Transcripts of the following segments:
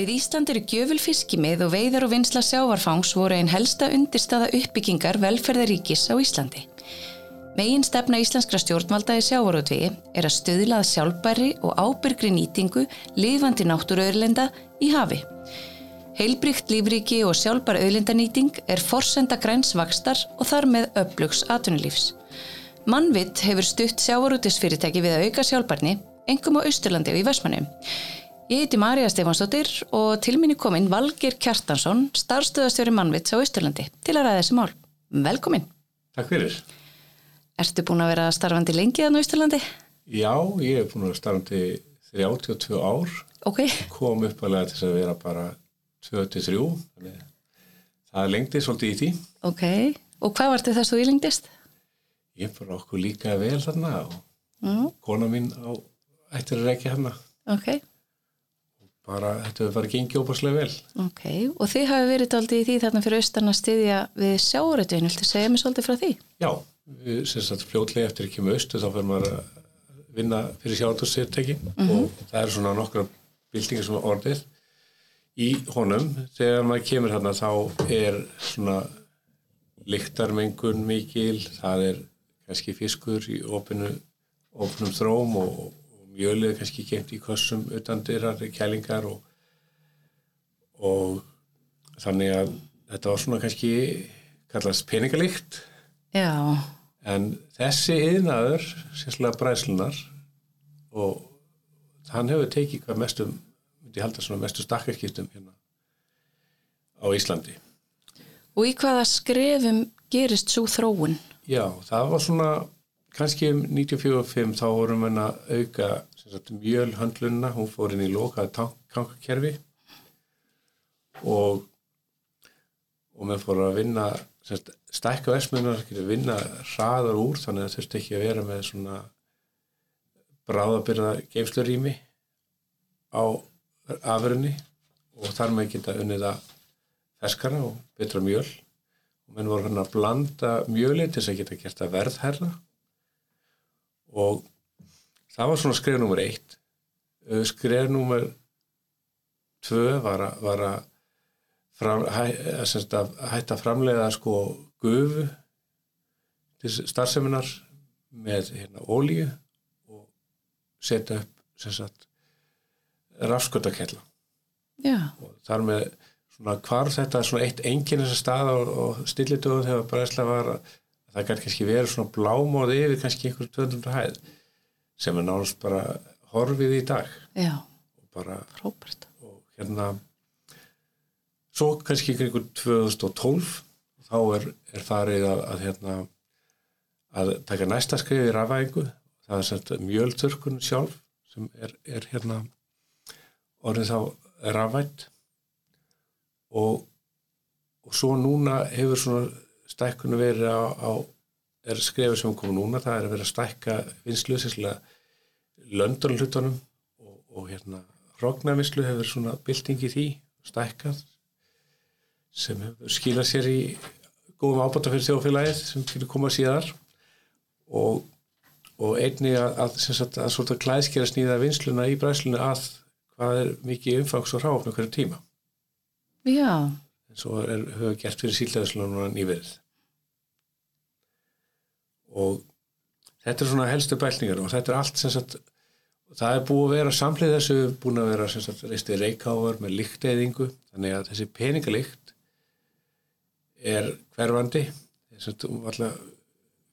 Við Ísland eru gjöful fiskimið og veiðar og vinsla sjávarfangs voru einn helsta undirstaða uppbyggingar velferðaríkis á Íslandi. Megin stefna íslenskra stjórnvalda í sjávarútvegi er að stöðlað sjálfbæri og ábyrgri nýtingu lifandi náttúruauðlenda í hafi. Heilbrygt lífriki og sjálfbær auðlendanýting er forsenda grænsvakstar og þar með upplugs atvinnulífs. Mannvitt hefur stutt sjávarútisfyrirtæki við að auka sjálfbærni, engum á Austurlandi og í Vestmannum. Ég heiti Marja Stefansdóttir og til minni kominn Valgir Kjartansson, starfstöðastjóri Mannvits á Austurlandi til að ræða þessi mál. Velkomin. Takk fyrir. Ertu búin að vera starfandi lengi þannig á Austurlandi? Já, ég hef búin að vera starfandi 32 ár. Ok. Kom uppalega til að vera bara 23. Það lengdi svolítið í því. Ok. Og hvað var þetta þess að þú ílengdist? Ég bara okkur líka vel þarna og mm. kona mín á ættir að reykja hérna. Ok bara, þetta hefur bara gengið óbúrslega vel. Ok, og þið hafi verið aldrei í því þarna fyrir austan að styðja við sjáurötuðin, viltu segja mér svolítið frá því? Já, sem sagt fljótlega eftir ekki með austu þá fyrir maður að vinna fyrir sjáurötuðsérteki mm -hmm. og það er svona nokkra bildingar sem er orðið í honum. Þegar maður kemur hérna þá er svona liktarmengun mikil, það er kannski fiskur í opinu, opnum þróm og mjölið kannski gemt í kossum utan dyrar, kælingar og, og þannig að þetta var svona kannski kallast peningalikt Já. en þessi yðnaður, sérslega bræslunar og hann hefur tekið hvað mestum myndi halda svona mestu stakkarskiptum hérna á Íslandi Og í hvaða skrefum gerist svo þróun? Já, það var svona kannski um 94-5 þá vorum við að auka mjölhandlunna, hún fór inn í lokaði tankakerfi. Og og með fór að vinna stækka vesmunar, vinna hraðar úr þannig að það þurfti ekki að vera með svona bráðabyrða geimslurými á afrunni og þar með geta unnið að ferskara og betra mjöl. Og menn voru hann að blanda mjöli til þess að geta gert að verðherra og það var svona skrið nummer eitt. Skrið nummer tvö var að, var að, fram, hæ, að hætta að framlega sko gufu til starfseminar með hérna ólíu og setja upp sem sagt rafskotakella og þar með svona hvar þetta svona eitt enginn þessar stað og, og stillituðum þegar bræðslega var að það kann kannski verið svona blámóði yfir kannski einhverjum 200 hæð sem er náttúrulega bara horfið í dag. Já, og bara frábært. og hérna svo kannski einhverjum 2012 þá er, er farið að, að hérna að taka næsta skrif í rafæðingu það er svona mjölturkun sjálf sem er, er hérna orðið þá rafætt og og svo núna hefur svona stækkunum verið á, á er skrefið sem komur núna, það er að vera að stækka vinslu, sérstaklega löndunlutunum og, og hérna hróknarvinslu hefur svona bylting í því, stækkað sem skilað sér í góðum ábata fyrir þjóðfélagið sem fyrir koma síðar. Og, og einni að, að, sagt, að svona klæðskera snýða vinsluna í bræsluna að hvað er mikið umfangs og ráfna hverju tíma. Já er, höfum við gert fyrir síldæðislunan í verð og þetta er svona helstu bælningar og þetta er allt sem sagt það er búið að vera samlið þessu búin að vera sem sagt reistið reykhávar með líkteyðingu þannig að þessi peningalikt er hverfandi. Þess að alltaf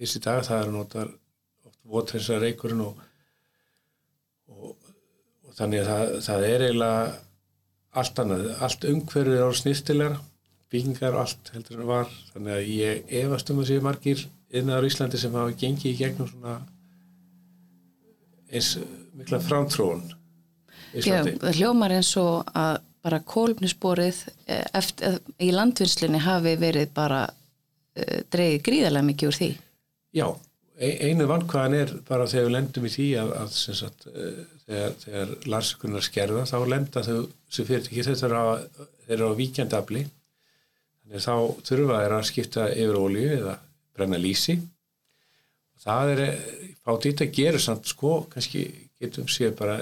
fyrst í dag það er notar votrensa reykurinn og, og, og þannig að það, það er eiginlega allt annað, allt umhverfið er á snýstilegra byggingar og allt heldur en var. Þannig að ég efast um að séu margir innar Íslandi sem hafa gengið í gegnum svona eins mikla framtróun Já, það hljómar eins og að bara kólfnisborið eh, eftir, eh, í landvinnslinni hafi verið bara uh, dreigið gríðarlega mikið úr því. Já, einu vankvæðan er bara þegar við lendum í því að, að sagt, uh, þegar, þegar larsekunar skerða þá lenda þau sem fyrir ekki þetta er á, á víkjandabli þannig að þá þurfa þeir að skipta yfir ólíu eða brenna lísi það er ít að gera samt sko, kannski getum séð bara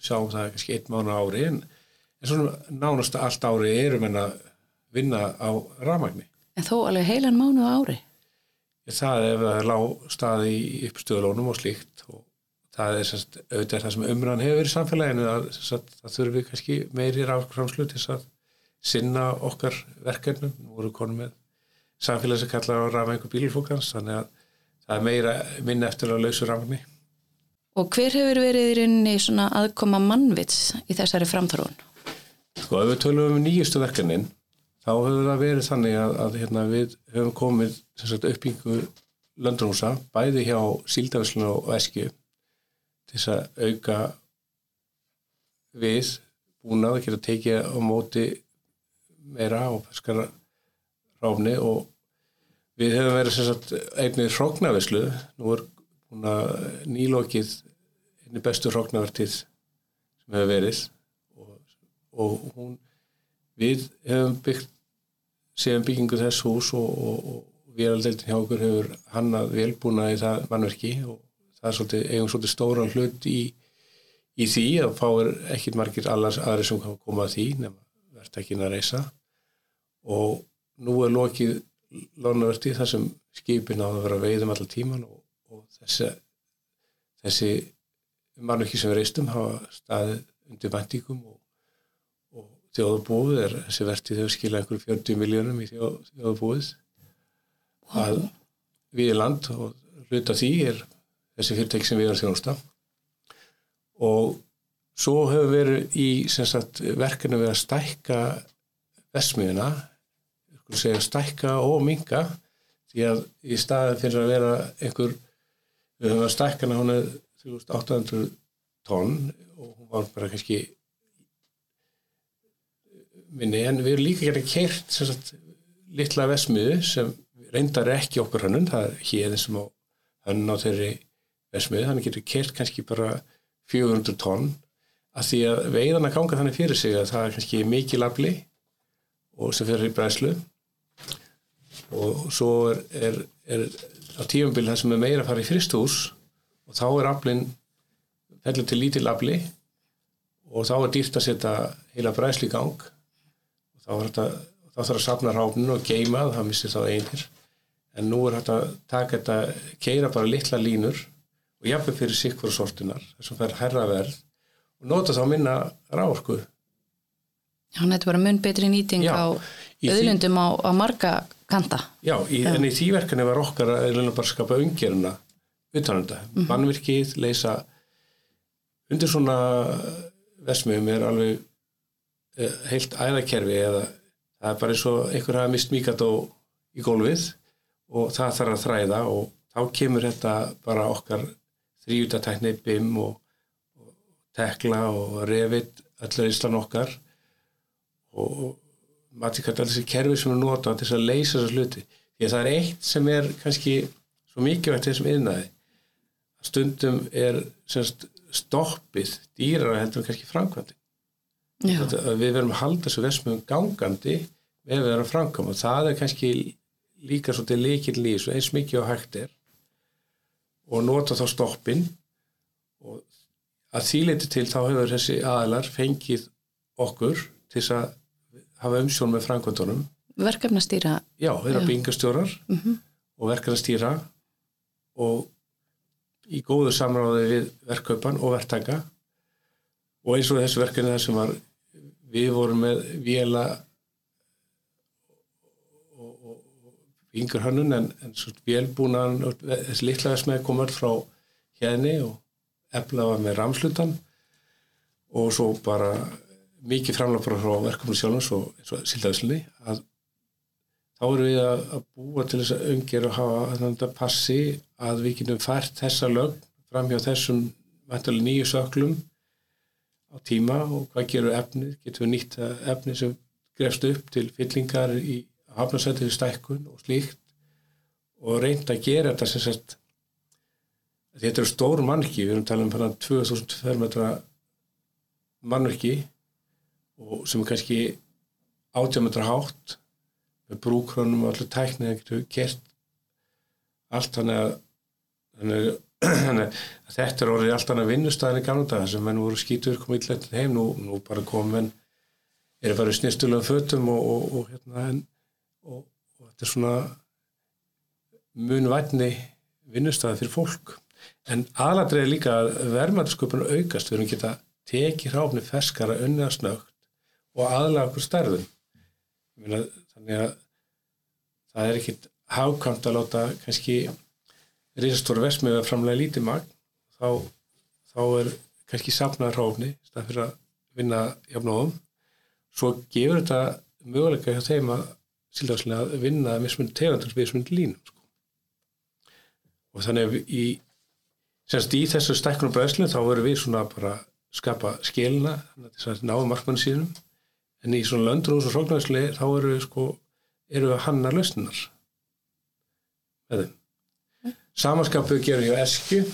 sjáum það kannski einn mánu ári en, en svona nánast allt ári erum en að vinna á rafmagni. En þó alveg heilan mánu á ári? Það er ef það er lág staði í uppstöðulónum og slíkt og það er sérst, auðvitað það sem umræðan hefur verið í samfélaginu að sérst, það þurfum við kannski meiri rafkramslu til að sinna okkar verkefnum. Nú voru konum með samfélag sem kallar á rafmæku bílfókans þannig að það er meira minna eftir að lausa rafmæni. Og hver hefur verið í rauninni svona aðkoma mannvits í þessari framþróun? Sko, ef við tölum um nýjustu verkefnin þá hefur það verið þannig að, að hérna, við höfum komið sagt, uppbyggingu löndrúsa bæði hjá síldavíslun og eskju til þess að auka við búnað að geta tekið á móti meira og ferskara ráfni og við hefum verið sagt, einnið hróknavislu nú er búin að nýlokið einni bestu hróknavertið sem hefur verið og, og hún við hefum byggt séum byggingu þess hús og, og, og vélaldeildin hjá okkur hefur hannað velbúna í það mannverki og það er svolítið, eigum svolítið stóra hlut í, í því að fáir ekkit margir allars aðri sem koma að því nema verðt ekki að reysa og nú er lokið lánaverti þar sem skipin á að vera veiðum allar tíman og, og þessi, þessi mannverki sem við reystum hafa staðið undir vendingum og þjóðabúið er þessi vertið hefur skilað einhverjum 40 miljónum í þjóð, þjóðabúið wow. að við í land og hluta því er þessi fyrirtæk sem við erum þjónusta. Og svo hefur verið í verkefni við að stækka vesmiðuna segja, stækka og minga því að í staðin fyrir að vera einhver við höfum að stækka hana 3800 tonn og hún var bara kannski minni en við erum líka gert að kert sagt, litla vesmiðu sem reyndar ekki okkur hannun, það er hérðin sem á hannun á þeirri vesmiðu, þannig getur kert kannski bara 400 tonn. Að því að veiðan að ganga þannig fyrir sig að það er kannski mikið labli og sem fyrir í bræslu og svo er, er, er á tífumbil það sem er meira að fara í fristús og þá er ablin fellur til lítil labli og þá er dýrt að setja heila bræslu í gang. Þá, þetta, þá þarf að sapna ráfninu og geima það missir þá einir en nú er þetta að taka þetta keira bara litla línur og jafnveg fyrir sikkur sortunar þess að það er herra verð og nota þá minna ráorku Já, þetta er bara mun betri nýting Já, á auðlundum því, á, á marga kanta. Já, í, en í tíverkani var okkar að bara skapa umgeruna utananda, mm -hmm. mannvirkið leysa undir svona vesmiðum er alveg Eh, heilt æðakerfi eða það er bara eins og einhver hafa mist mikadó í gólfið og það þarf að þræða og þá kemur þetta bara okkar þrjútatækni BIM og, og tekla og revit allar íslan okkar. Og maður til þessi kerfi sem er nota til að leysa þessu hluti. Því að það er eitt sem er kannski svo mikilvægt þessum innæði stundum er semst, stoppið dýrar heldur kannski framkvæmdi við verðum að halda þessu vesmum gangandi með að vera framkvæm og það er kannski líka svolítið líkinn lýs og eins mikið á hægt er og nota þá stoppin. Og að þýleiti til þá hefur þessi aðlar fengið okkur til að hafa umsjón með framkvæmdunum. Verkefnastýra. Já, þeirra bingastjórar mm -hmm. og verkefnastýra og í góðu samráði við verkkaupan og verktanga og eins og þessu verkefni þar sem var við vorum með vila og, og, og yngur hannun en, en svo velbúnan þessi litla versmæði komur frá hérni og eflaða með ramslutan og svo bara mikið framlega frá verkefni sjálfins og eins og sildaðislinni að þá erum við að, að búa til þess að umgjör og hafa þetta passi að við getum fært þessa lög fram hjá þessum nýju söklum á tíma og hvað gerur efnið, getur við nýtt efnið sem grefst upp til fyllingar í hafnarsættiði stækkun og slíkt og reynd að gera þetta sem sagt þetta eru stór mannverki, við erum talað um 2000 fermetra mannverki og sem er kannski 80 metra hátt með brúkronum og allir tæknið það getur gert allt þannig að, þannig að þannig að þetta er orðið allt annað vinnustæðin í gamla daga sem menn voru skítur komið illægt heim, nú, nú bara komum menn er að fara í snýstulegum fötum og, og, og hérna en, og, og þetta er svona munvætni vinnustæði fyrir fólk. En aðladrið er líka að verðmættasköpun aukast. Við erum geta tekið hráfni ferskara unnið snögt og aðlaga okkur stærðum. Meina, þannig að það er ekkit hákvæmt að láta kannski risastóra vesmið að framlega lítið magn. Þá, þá er kannski safnaður hráfni stað fyrir að vinna jafnóðum svo gefur þetta möguleika hjá þeim að síldagslega að vinna mismundi tegandars við mismundi línum sko. og þannig að í semst í þessu stækkunum bræðslu þá verður við svona bara skapa skilna þess að náðu markmann sínum en í svona löndur og svona hróknarsli þá eru við sko eru við hanna lausninar með þeim mm. samanskapu gerum við á Eskju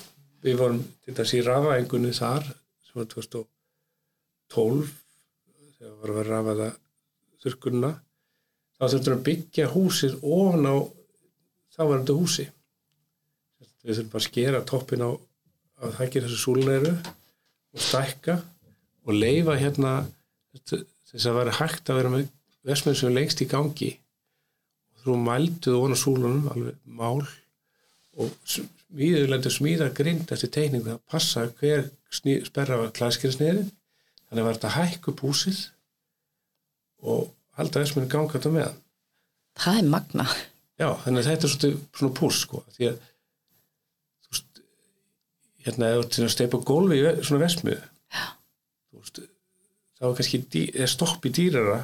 við vorum til þess í rafaengunni þar sem var 2012 þegar var að vera rafaða þurrkunna þá þurftum við að byggja húsið ofn á þáverandi húsi. Við þurfum bara að skera toppin á að gerir þessu súlneiru og stækka og leifa hérna þess að vera hægt að vera með vesmið sem er lengst í gangi. Og þú mælduð ofan á súlunum alveg mál og smíðulendur smíða grind eftir teikningu að passa hver sperra var klæskirisniðin þannig verða að hækku búsið og halda vesminu ganga þetta með Það er magna Já, þannig að þetta er svona, svona pús sko, því að hérna eða til að steipa gólfi í svona vesmiðu þá er kannski dý, er stopp í dýrara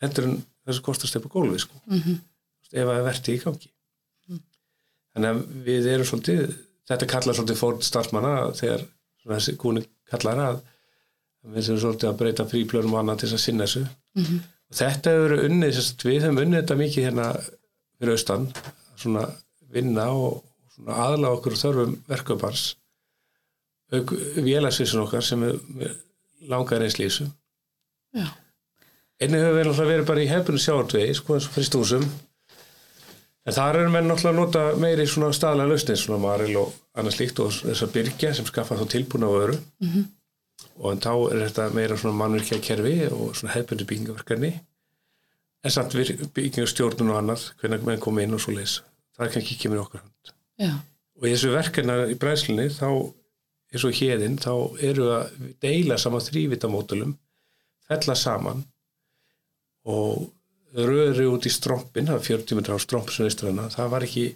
hendur en þessu kostar að steipa gólfi sko. mm -hmm. ef það er vertið í gangi mm. þannig að við erum svolítið þetta kallar svolítið fórn starfsmanna þegar þessi kúni kallar að við erum svolítið að breyta fríplörum og annað til að sinna þessu mm -hmm. Þetta hefur verið unnið, við hefum unnið þetta mikið hérna fyrir austan svona vinna og aðla okkur þörfum verkefars vélagsvísun okkar sem er langar eins lísu einnig hefur við náttúrulega verið bara í hefbunni sjáartvegi sko eins og fristúsum en þar erum við náttúrulega að nota meiri svona staðlega lausnir svona maril og annars líkt og þessar byrkja sem skaffa þá tilbúna á öru mm -hmm. Og en þá er þetta meira svona mannvirkja kerfi og svona hefbundi byggingaverkarni en samt byggingastjórnun og annað hvernig menn kom inn og svo leys það er kannski ekki með okkar hand Já. og í þessu verkefna í bræslinni þá eins og hérinn þá eru að deila saman þrývitamódulum fella saman og röðri út í strómpin það var 40 metrar á strómp sem veistræna það var ekki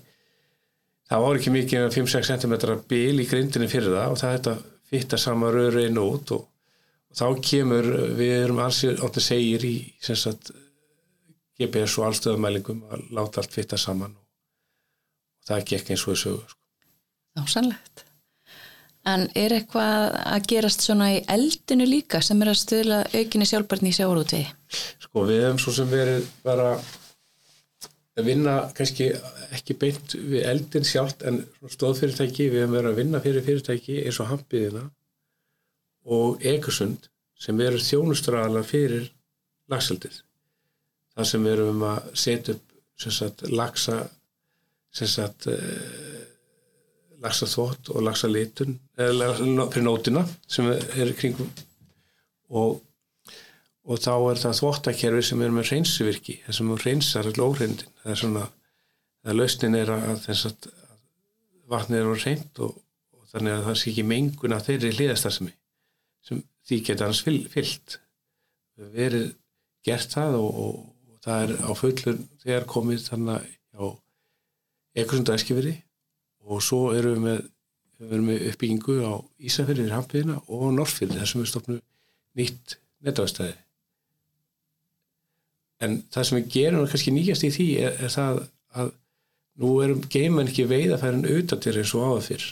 það var ekki mikið 5-6 cm bil í grindinni fyrir það og það hætti að fitta sama röðri inn og út og, og þá kemur við erum alls átt að segja í sagt, GPS og allstöðumælingum að láta allt fitta saman og það gekk eins og þessu sko. Þá sannlegt En er eitthvað að gerast svona í eldinu líka sem er að stöðla aukinni sjálfbarni í sjáurúti? Sko við hefum svo sem verið bara að vinna kannski ekki beint við eldin sjálft en stóðfyrirtæki, við hefum verið að vinna fyrir fyrirtæki eins og Hampiðina og Egersund sem eru þjónustraðala fyrir lagsaldið. Það sem við erum að setja upp sagt, lagsa sagt lagsa þvótt og lagsa litun eða fyrir nótina sem er kringum og, og þá er það þvóttakerfi sem er með reynsvirki þess að maður reynsar allir óhrindin það er svona, það lausnin er að þess að vatnið er á reynd og, og þannig að það sé ekki mengun að þeirri hliðastarsmi sem því geta hans fyllt. Við verið gert það og, og það er á fullur þegar komið þannig á ekkur sem það eskifiri og svo erum við með, við með uppbyggingu á Ísafjörðir, Hampiðina og Norrfjörðir þar sem við stopnum nýtt netavastæði en það sem við gerum kannski nýjast í því er, er það að nú erum geimann ekki veiðafærin auðvitaðir eins og áður fyrr.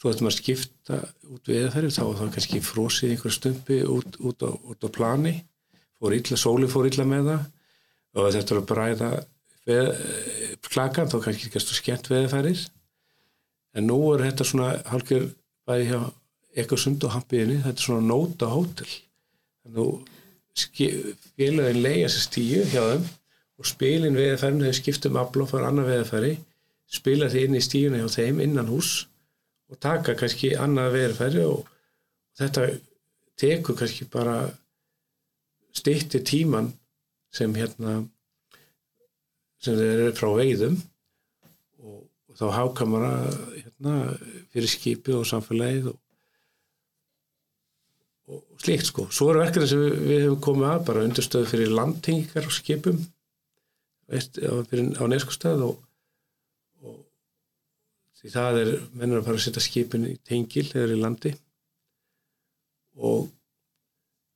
Svo ættum að skipta út veiðafæri þá það kannski frósið einhver stumpi út, út, á, út á plani. Fór illa, sóli fór illa með það. Og þetta er að bræða veð, klakan þá kannski ekki skemmt veðafærir en nú er þetta svona halkjör bæði hjá eitthvað sund og hampiðinni, þetta er svona nóta hótel þannig að félagin leiða sér stíu hjá þeim og spilin veðafærin þegar skiptum afl og fara annað veðafæri spila því inn í stíuna hjá þeim innan hús og taka kannski annað veðafæri og þetta tekur kannski bara stýtti tíman sem hérna sem þeir eru frá veiðum og, og þá hákamara hérna fyrir skipið og samfélagið og slíkt sko. Svo eru verkefni sem við, við hefum komið að bara undirstöðu fyrir landtingar og skipum veist, á, á neskustæð og, og því það er mennur að fara að setja skipin í tengil eða í landi og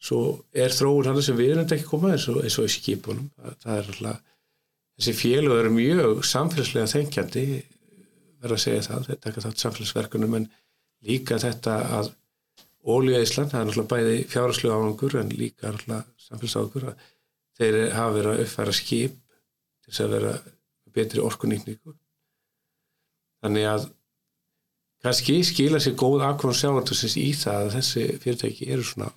svo er þróun hann sem við erum ekki komað eins og, eins og í skipunum það, það er alltaf þessi félög eru mjög samfélagslega þengjandi verður að segja það þetta er ekki þátt samfélagsverkunum en líka þetta að Ólíða Ísland, það er náttúrulega bæði fjárháslega árangur en líka náttúrulega samfélagsákur að þeir hafa verið að uppfæra skip til þess að vera betri orkunýtningu. Þannig að kannski skila sér góð akkurán sjávartusins í það að þessi fyrirtæki eru svona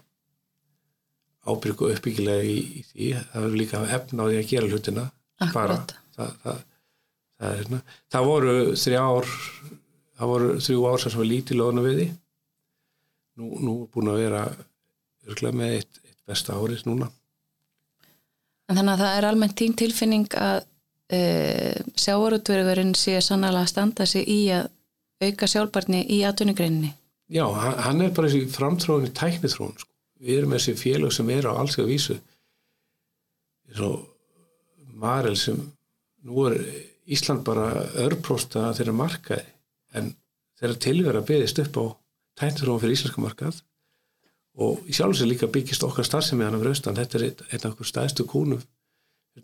ábyrgu uppbyggilega í, í því. Það verður líka að efna á því að gera hlutina spara það, það, það, hérna. það voru þrjá ár það voru þrjú ár sem var lítið loðna við því nú, nú búin að vera örglega með eitt, eitt besta árið núna. En þannig að það er almennt tím tilfinning að e, sjávarútverðurinn sé sannlega að standa sig í að auka sjálfbarni í atvinnugreininni? Já, hann er bara þessi framtróðin í tæknithróun sko. við erum þessi félag sem er á alls að vísu svo Marel sem nú er Ísland bara örprósta þeirra markaði en þeirra tilverða beðist upp á tæknithróun fyrir íslenska markað og í sjálf sem líka byggist okkar starfsemi hann af raustan, þetta er einn af okkur stæðstu kúnum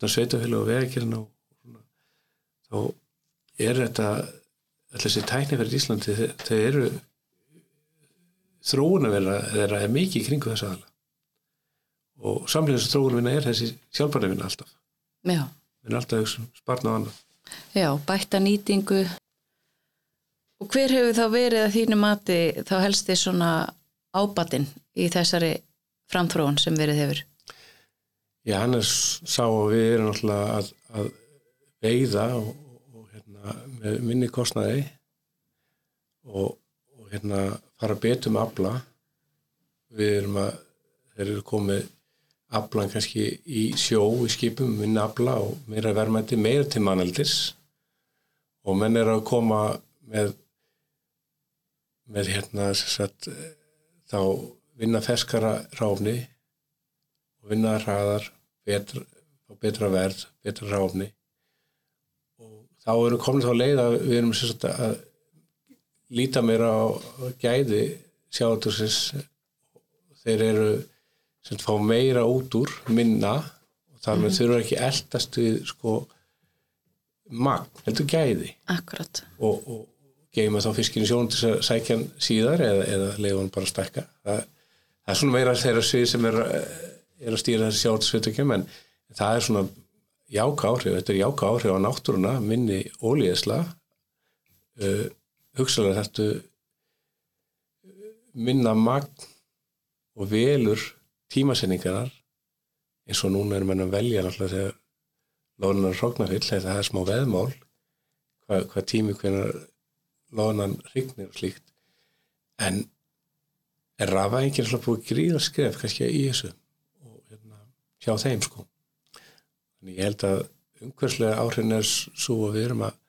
sveitafélag og vegakirna og þá er þetta alltaf þessi tækni fyrir Íslandi þau eru þróun að vera þeirra er mikið kringu þess aðala og samlega þessu þróunvinna er þessi sjálfbarnavinna alltaf. Já. við erum alltaf sparna á annan Já, bætta nýtingu og hver hefur þá verið að þínu mati þá helst þið svona ábatinn í þessari framþróun sem verið hefur? Já, hann er sá að við erum alltaf að, að veiða og, og hérna, með minni kostnaði og, og hérna fara betum afla. Við erum að þeir eru komið aflan kannski í sjó í skipum, minni afla og meira verðmætti, meira til manneldis. Og menn er að koma með með hérna sagt, þá vinna ferskara ráfni og vinna hraðar betra, betra verð, betra ráfni. Og þá erum komin þá leið að við erum sagt, að líta meira á gæði sjátursins þeir eru sem fá meira út úr minna og þar með -hmm. þurfa ekki eldast við sko magn, heldur gæði. Akkurat. Og, og geima þá fiskinu sjón til að sækja hann síðar eða, eða leiða hann bara að stekka það, það er svona meira þeirra svið sem er, er að stýra þessi sjátursvitökjum en það er svona jáka áhrif, þetta er jáka áhrif á náttúruna minni ólíðisla uh, hugsalega þetta minna magn og velur tímasenningarnar eins og núna er mann að velja náttúrulega þegar loðunar hróknarfill, þetta er smá veðmál hvað, hvað tími hvernig loðunan hrygnir og slíkt. En er rafængir alltaf búið gríða skref kannski í þessu og hérna, hjá þeim sko? Þannig ég held að umhverslega áhrifin er svo að við erum að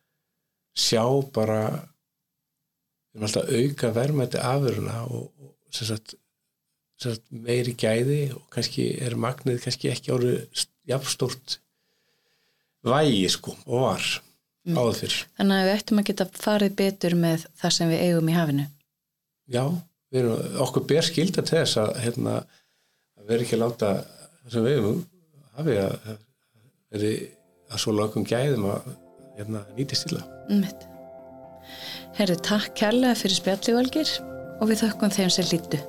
sjá bara við erum alltaf að auka verðmætti afuruna og, og sem sagt, sem sagt, meiri gæði og kannski er magnið kannski ekki árið jafnstórt vægi sko og var mm. áður fyrr. Þannig að við ættum að geta farið betur með það sem við eigum í hafinu. Já, erum, okkur ber skilda til þess að, hérna, að vera ekki að láta það sem við eigum hafi að veri að svo lakum gæðum að hérna, nýti stila. Mm. Herri, takk kærlega fyrir spjallivalgir og við þökkum þeim sem lítu.